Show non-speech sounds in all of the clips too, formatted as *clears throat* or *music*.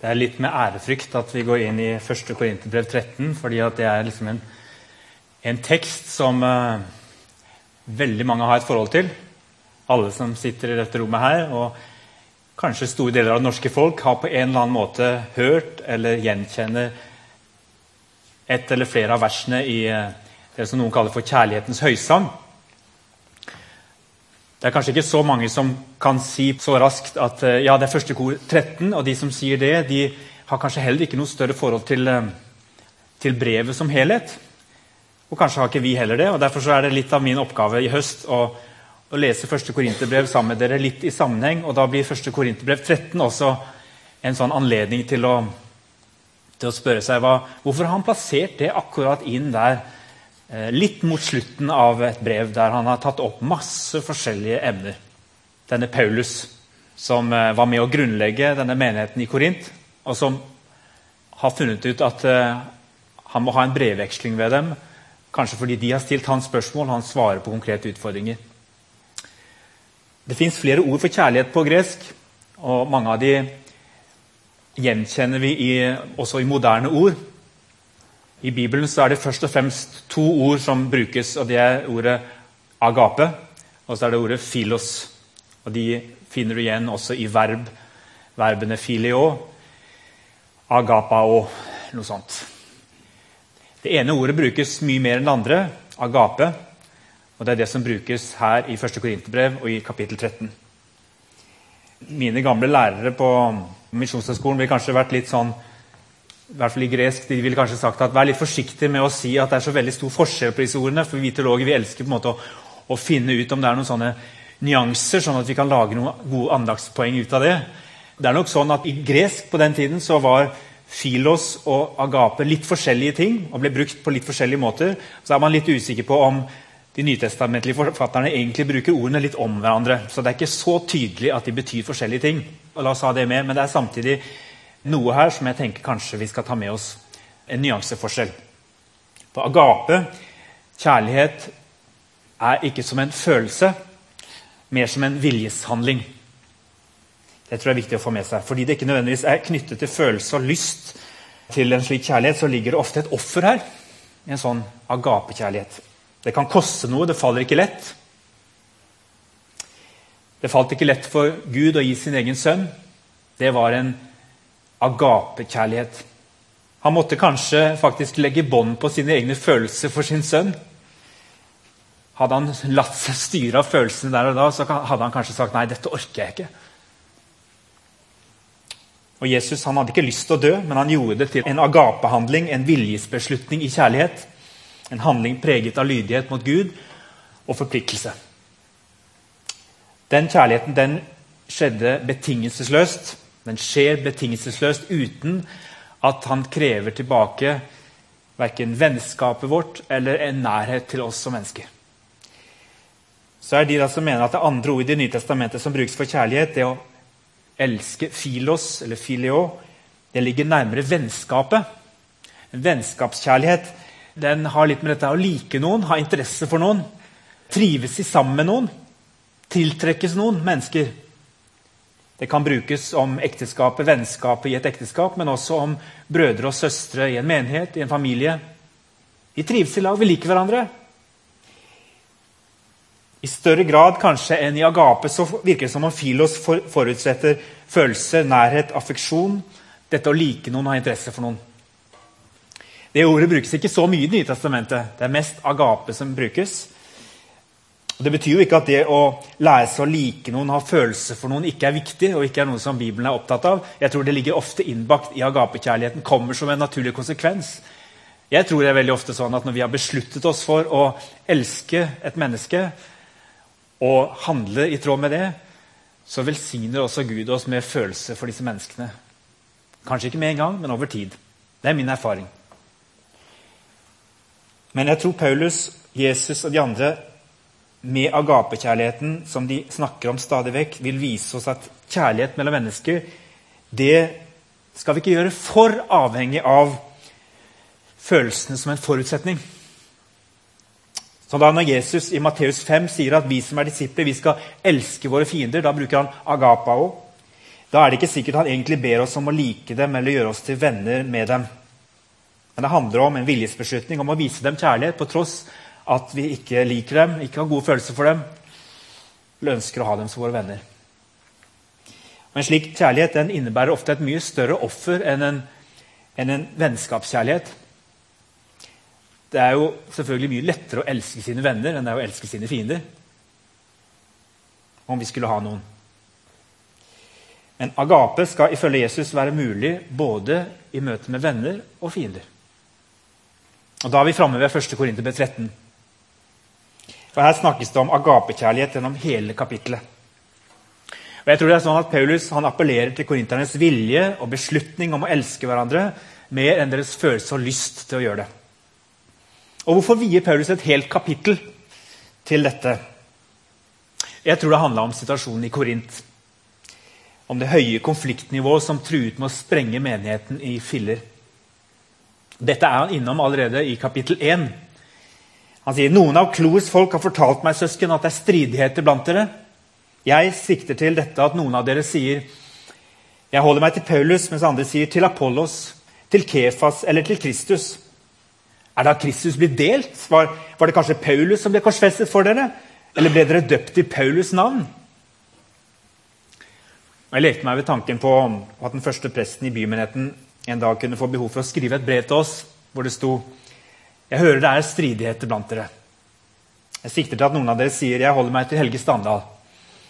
Det er litt med ærefrykt at vi går inn i 1. Korinterbrev 13, fordi det er liksom en, en, tekst som uh, veldig mange har et forhold til. Alle som sitter i dette rommet her, og kanskje store deler av det norske folk, har på en eller annen måte hørt eller gjenkjenner et eller flere av versene i uh, det som noen kaller for kjærlighetens høysang. Det er kanskje ikke så mange som kan si så raskt at eh, ja, det er første kor 13. Og de som sier det, de har kanskje heller ikke noe større forhold til, eh, til brevet som helhet. Og kanskje har ikke vi heller det. og Derfor er det litt av min oppgave i høst å, å lese første korinterbrev sammen med dere litt i sammenheng. Og da blir første korinterbrev 13 også en sånn anledning til å, til å spørre seg hva, hvorfor har han plassert det akkurat inn der litt mot slutten av et brev der han har tatt opp masse forskjellige emner. Denne Paulus, som eh, var med å grunnlegge denne menigheten i Korint, og som har funnet ut at eh, han må ha en brevveksling ved dem, kanskje fordi de har stilt hans spørsmål, han svarer på konkrete utfordringer. Det fins flere ord for kjærlighet på gresk, og mange av de gjenkjenner vi i, også i moderne ord. I Bibelen er det først og fremst to ord som brukes, og det er ordet agape og så er det ordet filos. Og De finner du igjen også i verb, verbene filio, agapao, noe sånt. Det ene ordet brukes mye mer enn det andre, agape. Og det er det som brukes her i 1. Korinterbrev og i kapittel 13. Mine gamle lærere på Misjonshøgskolen ville kanskje vært litt sånn i hvert fall i gresk, de ville kanskje sagt at Vær litt forsiktig med å si at det er så veldig stor forskjell på disse ordene. For vi teologer vi elsker på en måte å, å, finne ut om det er noen sånne nyanser, sånn at vi kan lage noen gode andagspoeng ut av det. Det er nok sånn at I gresk på den tiden så var filos og agape litt forskjellige ting og ble brukt på litt forskjellige måter. Så er man litt usikker på om de nytestamentlige forfatterne egentlig bruker ordene litt om hverandre. Så det er ikke så tydelig at de betyr forskjellige ting. Og la oss ha det med, Men det er samtidig noe her som jeg tenker kanskje vi skal ta med oss en nyanseforskjell. For agape, kjærlighet, er ikke som en følelse, mer som en viljeshandling. Det tror jeg er viktig å få med seg. Fordi det ikke nødvendigvis er knyttet til følelse og lyst til en slik kjærlighet, så ligger det ofte et offer her. en sånn agapekjærlighet. Det kan koste noe, det faller ikke lett. Det falt ikke lett for Gud å gi sin egen sønn. Det var en agapekjærlighet. Han måtte kanskje faktisk legge bånd på sine egne følelser for sin sønn. Hadde han latt seg styre av følelsene der og da, så hadde han kanskje sagt nei, dette orker jeg ikke. Og Jesus han hadde ikke lyst til å dø, men han gjorde det til en agapehandling, en viljesbeslutning i kjærlighet. En handling preget av lydighet mot Gud og forpliktelse. Den kjærligheten den skjedde betingelsesløst. Den skjer betingelsesløst uten at han krever tilbake verken vennskapet vårt eller en nærhet til oss som mennesker. Så er de da som mener at det andre ordet i Det nye testamentet som brukes for kjærlighet, det å elske filos, eller filio, det ligger nærmere vennskapet. En vennskapskjærlighet den har litt med dette å like noen, ha interesse for noen, trives i sammen med noen, tiltrekkes noen mennesker. Det kan brukes om ekteskapet, vennskapet i et ekteskap, men også om brødre og søstre i en menighet, i en familie. Vi trives i lag, vi liker hverandre. I større grad kanskje enn i agape så virker det som om Filos forutsetter følelse, nærhet, affeksjon. Dette å like noen, ha interesse for noen. Det ordet brukes ikke så mye i Det nye testamentet. Det er mest agape som brukes. Og Det betyr jo ikke at det å lære seg å like noen, ha følelser for noen, ikke er viktig og ikke er noe som Bibelen er opptatt av. Jeg tror det ligger ofte innbakt i agapekjærligheten, kommer som en naturlig konsekvens. Jeg tror det er veldig ofte sånn at Når vi har besluttet oss for å elske et menneske og handle i tråd med det, så velsigner også Gud oss med følelser for disse menneskene. Kanskje ikke med en gang, men over tid. Det er min erfaring. Men jeg tror Paulus, Jesus og de andre med agapekjærligheten som de snakker om stadig vekk, vil vise oss at kjærlighet mellom mennesker det skal vi ikke gjøre for avhengig av følelsene som en forutsetning. Så da Når Jesus i Matteus 5 sier at vi som er disipler, vi skal elske våre fiender, da bruker han agapao. Da er det ikke sikkert han egentlig ber oss om å like dem eller gjøre oss til venner med dem. Men det handler om en viljesbeslutning om å vise dem kjærlighet på tross at vi ikke liker dem, ikke har gode følelser for dem, eller ønsker å ha dem som våre venner. Men slik kjærlighet den innebærer ofte et mye større offer enn en, enn en vennskapskjærlighet. Det er jo selvfølgelig mye lettere å elske sine venner enn det er å elske sine fiender. Om vi skulle ha noen. Men agape skal ifølge Jesus være mulig både i møte med venner og fiender. Og Da er vi framme ved 1. Korinterbrev 13. For Her snakkes det om agapekjærlighet gjennom hele kapittelet. Og jeg tror det er sånn at Paulus han appellerer til korinternes vilje og beslutning om å elske hverandre mer enn deres følelse og lyst til å gjøre det. Og Hvorfor vier Paulus et helt kapittel til dette? Jeg tror det handla om situasjonen i Korint. Om det høye konfliktnivået som truet med å sprenge menigheten i filler. Dette er han innom allerede i kapittel 1. Han sier noen av Kloes folk har fortalt meg søsken, at det er stridigheter blant dere. Jeg sikter til dette at noen av dere sier jeg holder meg til Paulus, mens andre sier til Apollos, til Kefas eller til Kristus. Er da Kristus blitt delt? Var, var det kanskje Paulus som ble korsfestet for dere? Eller ble dere døpt i Paulus' navn? Jeg lekte meg ved tanken på at den første presten i bymenigheten en dag kunne få behov for å skrive et brev til oss hvor det sto jeg hører det er stridigheter blant dere. Jeg sikter til at noen av dere sier jeg holder meg til Helge Standal,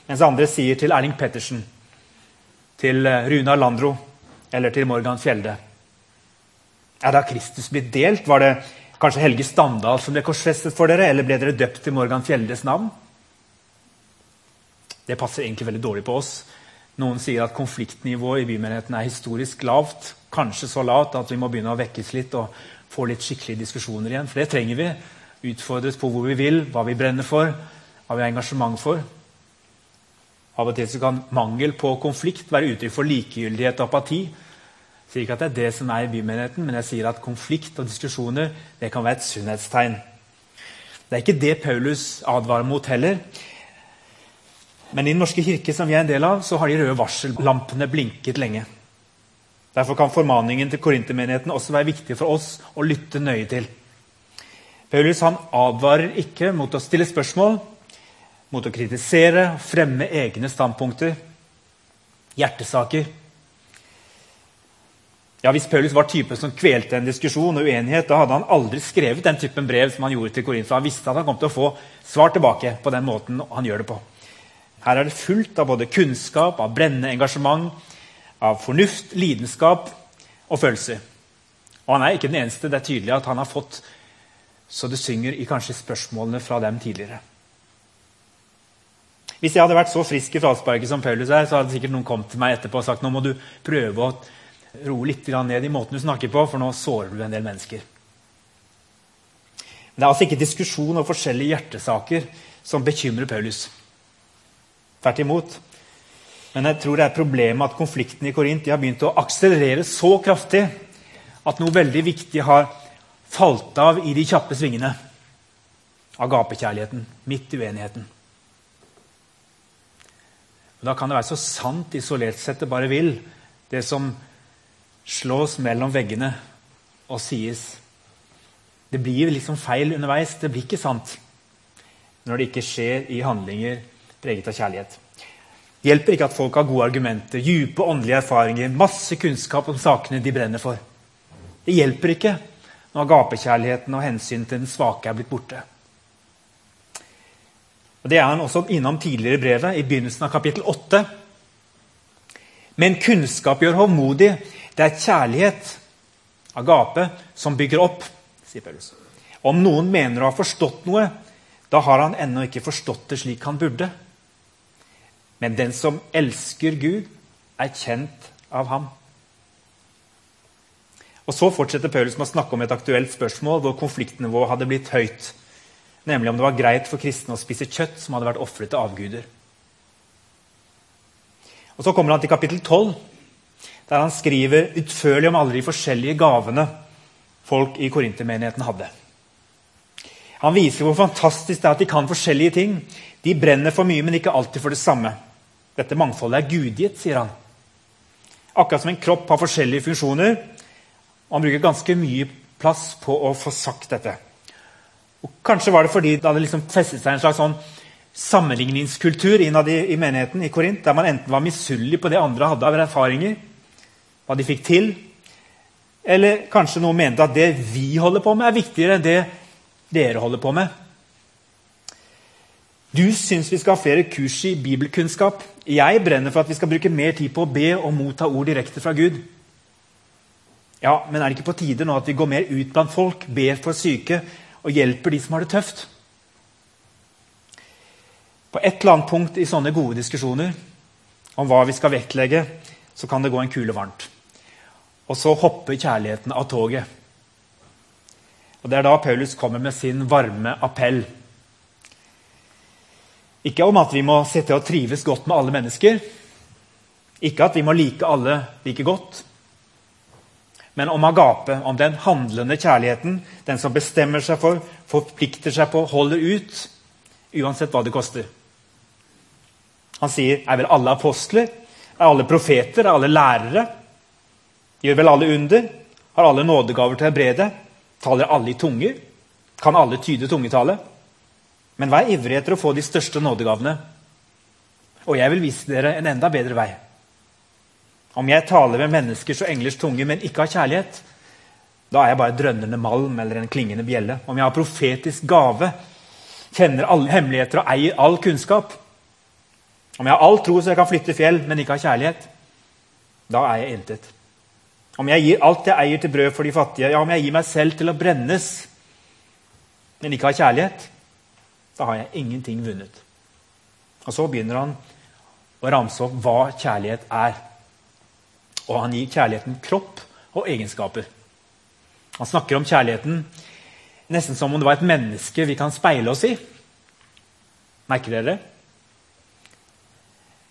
mens andre sier til Erling Pettersen, til Runa Landro eller til Morgan Fjelde. Er da Kristus blitt delt? Var det kanskje Helge Standal som ble korsfestet for dere, eller ble dere døpt til Morgan Fjeldes navn? Det passer egentlig veldig dårlig på oss. Noen sier at konfliktnivået i bymenigheten er historisk lavt. Kanskje så lavt at vi må begynne å vekkes litt og få litt skikkelige diskusjoner igjen. For det trenger vi. Utfordres på hvor vi vil, hva vi brenner for, hva vi har engasjement for. Av og til kan mangel på konflikt være uttrykk for likegyldighet og apati. Jeg sier ikke at det er det som er i bymenigheten, men jeg sier at konflikt og diskusjoner det kan være et sunnhetstegn. Det er ikke det Paulus advarer mot heller. Men i Den norske kirke som vi er en del av, så har de røde varsellampene blinket lenge. Derfor kan formaningen til korintermenigheten også være viktig for oss å lytte nøye til. Paulus han advarer ikke mot å stille spørsmål, mot å kritisere og fremme egne standpunkter, hjertesaker. Ja, Hvis Paulus var typen som kvelte en diskusjon og uenighet, da hadde han aldri skrevet den typen brev som han gjorde til Korinth. Han visste at han kom til å få svar tilbake på den måten han gjør det på. Her er det fullt av både kunnskap, av brennende engasjement, av fornuft, lidenskap og følelser. Og han er ikke den eneste. Det er tydelig at han har fått så det synger i kanskje spørsmålene fra dem tidligere. Hvis jeg hadde vært så frisk i frasparket som Paulus er, så hadde sikkert noen kommet til meg etterpå og sagt nå må du prøve å roe litt ned i måten du snakker på, for nå sårer du en del mennesker. Men Det er altså ikke diskusjon og forskjellige hjertesaker som bekymrer Paulus. Tvert imot. Men jeg tror det er problemet at konflikten i Korint har begynt å akselerere så kraftig at noe veldig viktig har falt av i de kjappe svingene av gapekjærligheten, midt i uenigheten. Da kan det være så sant isolert sett det bare vil, det som slås mellom veggene og sies. Det blir liksom feil underveis. Det blir ikke sant når det ikke skjer i handlinger preget av kjærlighet. Det hjelper ikke at folk har gode argumenter, dype åndelige erfaringer, masse kunnskap om sakene de brenner for. Det hjelper ikke når gapekjærligheten og hensyn til den svake er blitt borte. Og Det er han også innom tidligere i brevet, i begynnelsen av kapittel 8. Men kunnskap gjør håndmodig. Det er kjærlighet, agape, som bygger opp, sier Paulus. Om noen mener å ha forstått noe, da har han ennå ikke forstått det slik han burde. Men den som elsker Gud, er kjent av ham. Og Så fortsetter Paulus med å snakke om et aktuelt spørsmål hvor konfliktnivået hadde blitt høyt. Nemlig om det var greit for kristne å spise kjøtt som hadde vært ofret til avguder. Og Så kommer han til kapittel 12, der han skriver utførlig om alle de forskjellige gavene folk i korintermenigheten hadde. Han viser hvor fantastisk det er at de kan forskjellige ting. De brenner for mye, men ikke alltid for det samme. Dette mangfoldet er gudgitt, sier han. Akkurat som en kropp har forskjellige funksjoner. Og han bruker ganske mye plass på å få sagt dette. Og Kanskje var det fordi det hadde liksom festet seg en slags sånn sammenligningskultur innad i, i menigheten i Korint, der man enten var misunnelig på det andre hadde av erfaringer, hva de fikk til, eller kanskje noen mente at det vi holder på med, er viktigere enn det dere holder på med. Du syns vi skal ha flere kurs i bibelkunnskap. Jeg brenner for at vi skal bruke mer tid på å be og motta ord direkte fra Gud. Ja, Men er det ikke på tide nå at vi går mer ut blant folk, ber for syke og hjelper de som har det tøft? På et eller annet punkt i sånne gode diskusjoner om hva vi skal vektlegge, så kan det gå en kule varmt. Og så hopper kjærligheten av toget. Og Det er da Paulus kommer med sin varme appell. Ikke om at vi må sitte og trives godt med alle mennesker. Ikke at vi må like alle like godt. Men om agape, om den handlende kjærligheten. Den som bestemmer seg for, forplikter seg på, holder ut. Uansett hva det koster. Han sier er vel alle apostler? Er alle profeter? Er alle lærere? Gjør vel alle under? Har alle nådegaver til å helbrede? Taler alle i tunger? Kan alle tyde tungetale? Men vær ivrig etter å få de største nådegavene. Og jeg vil vise dere en enda bedre vei. Om jeg taler med menneskers og englers tunge, men ikke har kjærlighet, da er jeg bare drønnende malm eller en klingende bjelle. Om jeg har profetisk gave, kjenner alle hemmeligheter og eier all kunnskap, om jeg har all tro så jeg kan flytte fjell, men ikke har kjærlighet, da er jeg intet. Om jeg gir alt jeg eier til brød for de fattige, ja, om jeg gir meg selv til å brennes, men ikke har kjærlighet, da har jeg ingenting vunnet. Og Så begynner han å ramse opp hva kjærlighet er. Og han gir kjærligheten kropp og egenskaper. Han snakker om kjærligheten nesten som om det var et menneske vi kan speile oss i. Merker dere?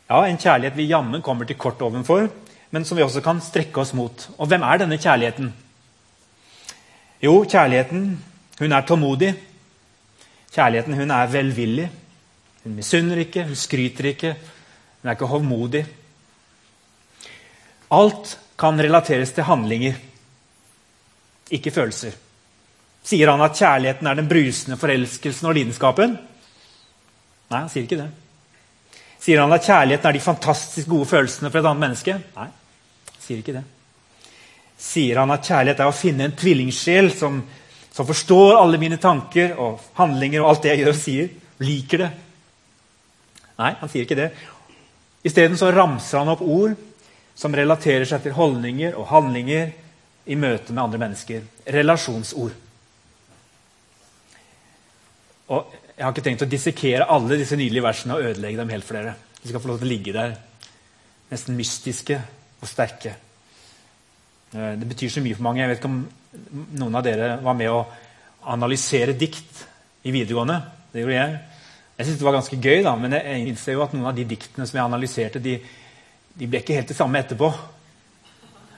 Ja, En kjærlighet vi jammen kommer til kort ovenfor, men som vi også kan strekke oss mot. Og hvem er denne kjærligheten? Jo, kjærligheten hun er tålmodig. Kjærligheten hun er velvillig. Hun misunner ikke, hun skryter ikke. Hun er ikke hovmodig. Alt kan relateres til handlinger, ikke følelser. Sier han at kjærligheten er den brusende forelskelsen og lidenskapen? Nei, han sier ikke det. Sier han at kjærligheten er de fantastisk gode følelsene for et annet menneske? Nei, han sier ikke det. Sier han at kjærlighet er å finne en tvillingsjel som, som forstår alle mine tanker og handlinger og alt det jeg gjør og sier? Liker det? Nei, han sier ikke det. Isteden ramser han opp ord som relaterer seg til holdninger og handlinger i møte med andre mennesker. Relasjonsord. Og jeg har ikke tenkt å dissekere alle disse nydelige versene og ødelegge dem helt for dere. De skal få lov til å ligge der. Nesten mystiske og sterke. Eh, det betyr så mye for mange. Jeg vet ikke om noen av dere var med å analysere dikt i videregående. Det gjorde jeg. Jeg syntes det var ganske gøy, da, men jeg innser jo at noen av de diktene som jeg analyserte, de, de ble ikke helt det samme etterpå.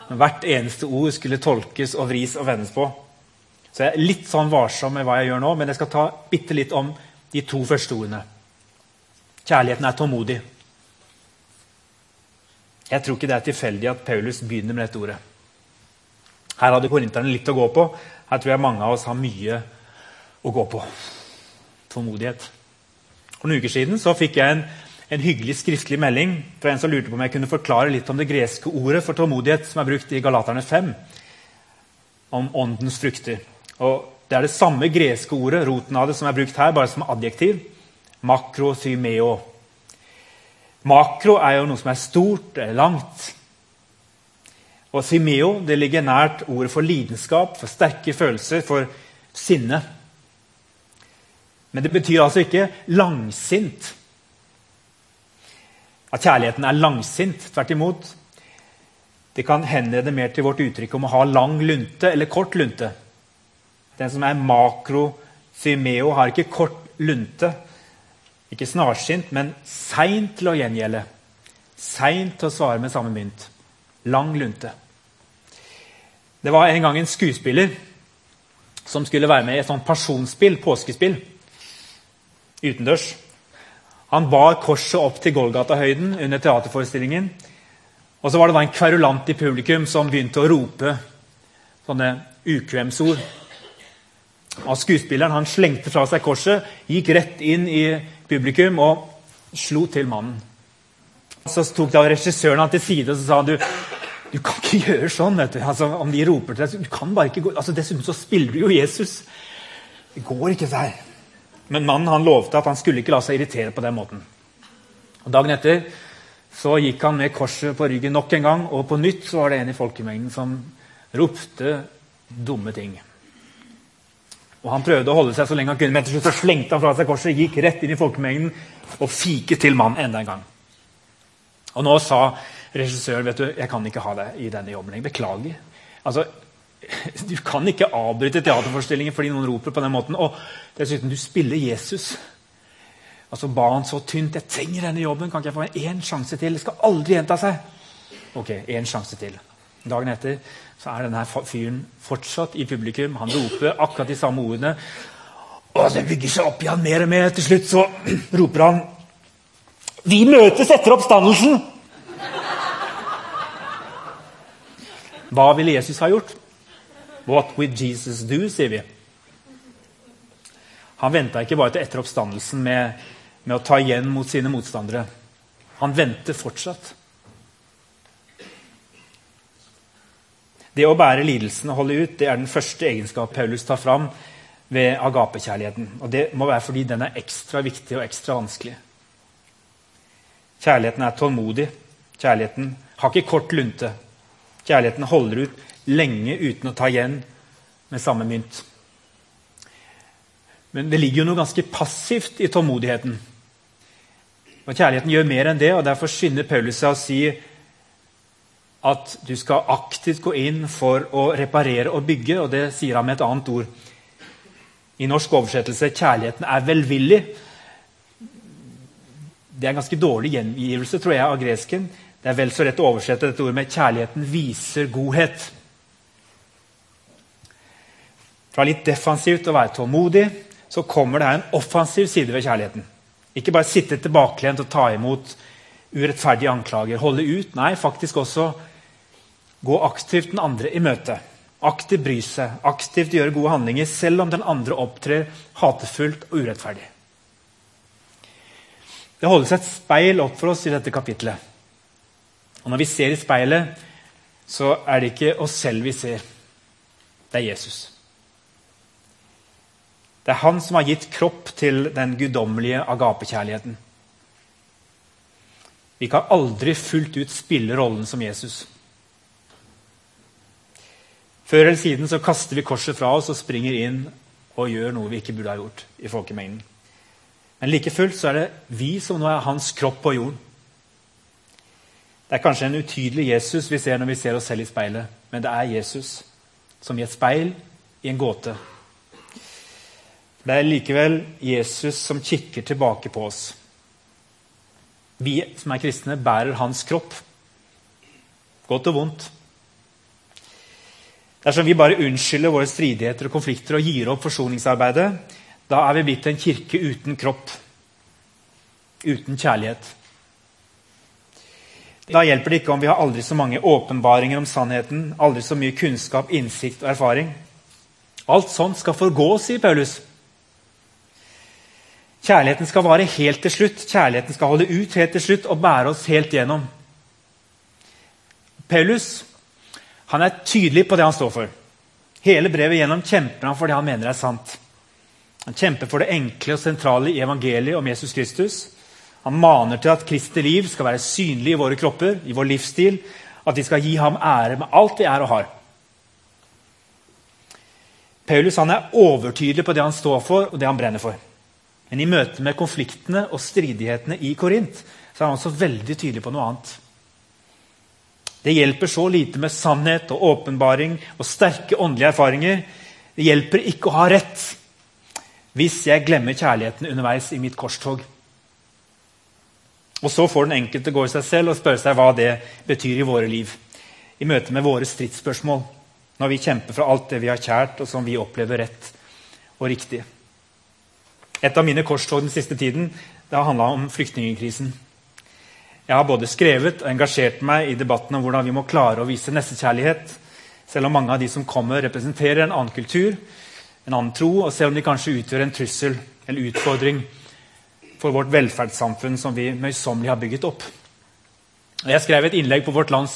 Men hvert eneste ord skulle tolkes og vris og vendes på. Så jeg er litt sånn varsom med hva jeg gjør nå, men jeg skal ta bitte litt om de to første ordene. Kjærligheten er tålmodig. Jeg tror ikke det er tilfeldig at Paulus begynner med dette ordet. Her hadde korinterne litt å gå på. Her tror jeg mange av oss har mye å gå på. Tålmodighet. For noen uker siden så fikk jeg en, en, hyggelig skriftlig melding fra en som lurte på om jeg kunne forklare litt om det greske ordet for tålmodighet som er brukt i Galaterne 5, om åndens frukter. Og det er det samme greske ordet roten av det, som er brukt her, bare som adjektiv. Makrothymeo. Makro er jo noe som er stort langt. Og simeo det ligger nært ordet for lidenskap, for sterke følelser, for sinne. Men det betyr altså ikke langsint. At kjærligheten er langsint. Tvert imot. Det kan henlede mer til vårt uttrykk om å ha lang lunte eller kort lunte. Den som er makrothymeo, har ikke kort lunte. Ikke snarsint, men seint til å gjengjelde. Seint til å svare med samme mynt. Lang lunte. Det var en gang en skuespiller som skulle være med i et sånt pasjonsspill, påskespill, utendørs. Han bar korset opp til Golgata-høyden under teaterforestillingen. Og så var det da en kverulant i publikum som begynte å rope sånne ukvemsord. Og Skuespilleren han slengte fra seg korset, gikk rett inn i publikum og slo til mannen. Så tok da regissøren han til side og så sa han, du, du kan ikke gjøre sånn. vet du. Altså, om de roper til deg, du kan bare ikke gå. Altså, Dessuten så spiller du jo Jesus. Det går ikke der. Men mannen han lovte at han skulle ikke la seg irritere på den måten. Og Dagen etter så gikk han med korset på ryggen nok en gang, og på nytt så var det en i folkemengden som ropte dumme ting. Og Han prøvde å holde seg så lenge han kunne, men til slutt så slengte han fra seg korset, gikk rett inn i folkemengden og fiket til mannen enda en gang. Og nå sa regissøren vet du, jeg kan ikke ha deg i denne jobben lenger. Beklager. Altså, *laughs* du kan ikke avbryte teaterforestillingen fordi noen roper på den måten. Og dessuten, du spiller Jesus. Altså ba han så tynt. 'Jeg trenger denne jobben. Kan ikke jeg få én sjanse til?' Det skal aldri gjenta seg. Ok, én sjanse til. Dagen etter så er denne fyren fortsatt i publikum. Han roper akkurat de samme ordene. Og det bygger seg opp igjen mer og mer. Til slutt så *clears throat* roper han 'Vi møtes etter oppstandelsen!' Hva ville Jesus ha gjort? What would Jesus do, sier vi. Han venta ikke bare til etter oppstandelsen med med å ta igjen mot sine motstandere. Han venter fortsatt. Det å bære lidelsen og holde ut det er den første egenskap Paulus tar fram ved agapekjærligheten. Og Det må være fordi den er ekstra viktig og ekstra vanskelig. Kjærligheten er tålmodig. Kjærligheten har ikke kort lunte. Kjærligheten holder ut lenge uten å ta igjen med samme mynt. Men det ligger jo noe ganske passivt i tålmodigheten. Og Kjærligheten gjør mer enn det, og derfor skynder Paulus seg å si at du skal aktivt gå inn for å reparere og bygge, og det sier han med et annet ord. I norsk oversettelse 'kjærligheten er velvillig'. Det er en ganske dårlig gjengivelse tror jeg, av gresken. Det er vel så rett å oversette dette ordet med 'kjærligheten viser godhet'. Fra litt defensivt å være tålmodig så kommer det her en offensiv side ved kjærligheten. Ikke bare sitte tilbakelent og ta imot urettferdige anklager. Holde ut. Nei, faktisk også gå aktivt den andre i møte. Aktivt bry seg, aktivt gjøre gode handlinger, selv om den andre opptrer hatefullt og urettferdig. Det holdes et speil opp for oss i dette kapitlet. Og Når vi ser i speilet, så er det ikke oss selv vi ser. Det er Jesus. Det er han som har gitt kropp til den guddommelige agapekjærligheten. Vi kan aldri fullt ut spille rollen som Jesus. Før eller siden så kaster vi korset fra oss og springer inn og gjør noe vi ikke burde ha gjort i folkemengden. Men like fullt så er det vi som nå er hans kropp på jorden. Det er kanskje en utydelig Jesus vi ser når vi ser oss selv i speilet, men det er Jesus som i et speil i en gåte det er likevel Jesus som kikker tilbake på oss. Vi som er kristne, bærer hans kropp. Godt og vondt. Dersom vi bare unnskylder våre stridigheter og konflikter og gir opp forsoningsarbeidet, da er vi blitt en kirke uten kropp, uten kjærlighet. Da hjelper det ikke om vi har aldri så mange åpenbaringer om sannheten, aldri så mye kunnskap, innsikt og erfaring. Alt sånt skal forgå, sier Paulus. Kjærligheten skal vare helt til slutt. Kjærligheten skal holde ut helt til slutt og bære oss helt gjennom. Paulus han er tydelig på det han står for. Hele brevet gjennom kjemper han for det han mener er sant. Han kjemper for det enkle og sentrale i evangeliet om Jesus Kristus. Han maner til at Kristi liv skal være synlig i våre kropper, i vår livsstil. At vi skal gi ham ære med alt vi er og har. Paulus er overtydelig på det han står for og det han brenner for. Men i møte med konfliktene og stridighetene i Korint så er han også veldig tydelig på noe annet. Det hjelper så lite med sannhet og åpenbaring og sterke åndelige erfaringer. Det hjelper ikke å ha rett hvis jeg glemmer kjærligheten underveis i mitt korstog. Og Så får den enkelte gå i seg selv og spørre seg hva det betyr i våre liv. I møte med våre stridsspørsmål, når vi kjemper for alt det vi har kjært, og som vi opplever rett og riktig. Et av mine korstog den siste tiden det har handla om flyktningkrisen. Jeg har både skrevet og engasjert meg i debatten om hvordan vi må klare å vise nestekjærlighet, selv om mange av de som kommer, representerer en annen kultur, en annen tro, og selv om de kanskje utgjør en trussel eller utfordring for vårt velferdssamfunn som vi møysommelig har bygget opp. Jeg skrev et innlegg på Vårt Lands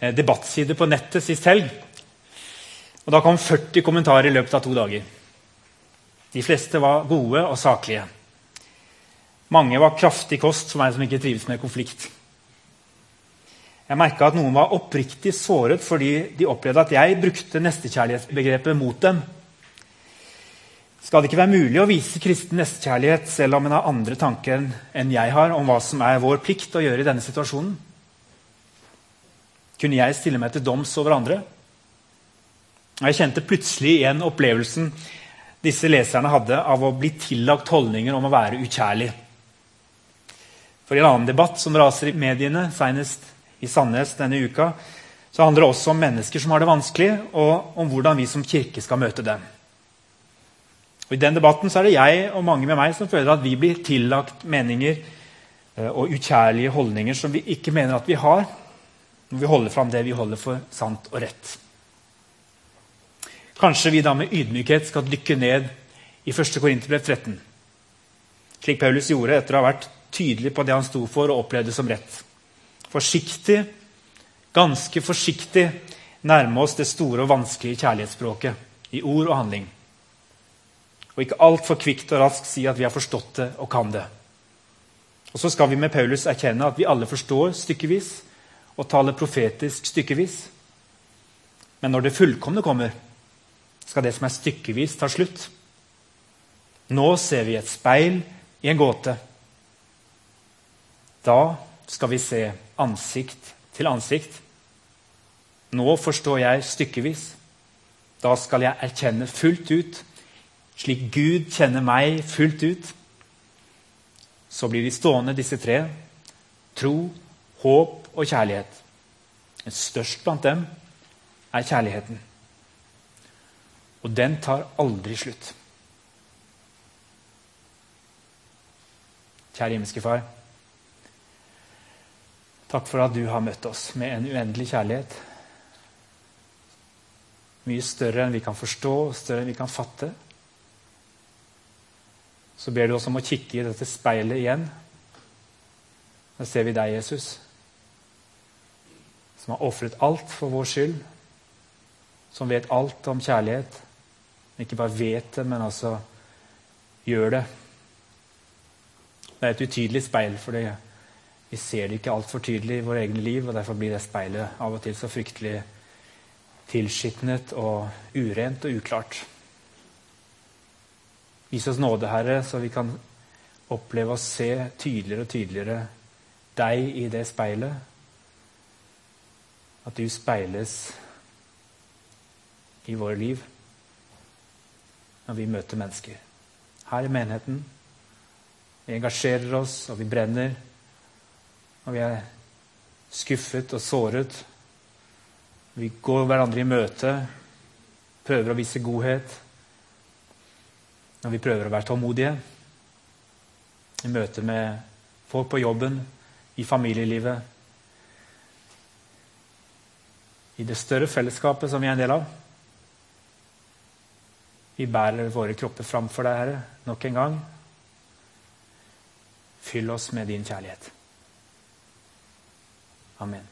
eh, debattside på nettet sist helg. Og Da kom 40 kommentarer i løpet av to dager. De fleste var gode og saklige. Mange var kraftig kost for meg som ikke trives med konflikt. Jeg merka at noen var oppriktig såret fordi de opplevde at jeg brukte nestekjærlighetsbegrepet mot dem. Skal det ikke være mulig å vise kristen nestekjærlighet selv om en har andre tanker enn jeg har om hva som er vår plikt å gjøre i denne situasjonen? Kunne jeg stille meg til doms over andre? Jeg kjente plutselig igjen opplevelsen disse leserne hadde av å bli tillagt holdninger om å være ukjærlig. For i en annen debatt som raser i mediene, senest i Sandnes denne uka, så handler det også om mennesker som har det vanskelig, og om hvordan vi som kirke skal møte dem. Og I den debatten så er det jeg og mange med meg som føler at vi blir tillagt meninger eh, og ukjærlige holdninger som vi ikke mener at vi har, når vi holder fram det vi holder for sant og rett. Kanskje vi da med ydmykhet skal dykke ned i 1. Korinterbrev 13, slik Paulus gjorde etter å ha vært tydelig på det han sto for og opplevde som rett. Forsiktig, ganske forsiktig nærme oss det store og vanskelige kjærlighetsspråket i ord og handling. Og ikke altfor kvikt og raskt si at vi har forstått det og kan det. Og så skal vi med Paulus erkjenne at vi alle forstår stykkevis og taler profetisk stykkevis. Men når det fullkomne kommer, skal det som er stykkevis, ta slutt. Nå ser vi et speil i en gåte. Da skal vi se ansikt til ansikt. Nå forstår jeg stykkevis. Da skal jeg erkjenne fullt ut, slik Gud kjenner meg fullt ut. Så blir de stående, disse tre. Tro, håp og kjærlighet. Men størst blant dem er kjærligheten. Og den tar aldri slutt. Kjære himmelske Far. Takk for at du har møtt oss med en uendelig kjærlighet. Mye større enn vi kan forstå, større enn vi kan fatte. Så ber du oss om å kikke i dette speilet igjen. Da ser vi deg, Jesus, som har ofret alt for vår skyld. Som vet alt om kjærlighet. Ikke bare vet det, men altså gjør det. Det er et utydelig speil for vi ser det ikke altfor tydelig i våre egne liv, og derfor blir det speilet av og til så fryktelig tilskitnet og urent og uklart. Vis oss nåde, Herre, så vi kan oppleve å se tydeligere og tydeligere deg i det speilet. At du speiles i våre liv når vi møter mennesker. Her i menigheten. Vi engasjerer oss, og vi brenner Og vi er skuffet og såret. Vi går hverandre i møte, prøver å vise godhet. Når vi prøver å være tålmodige i møte med folk på jobben, i familielivet. I det større fellesskapet som vi er en del av. Vi bærer våre kropper fram for deg, Herre, nok en gang. Fyll oss med din kjærlighet. Amen.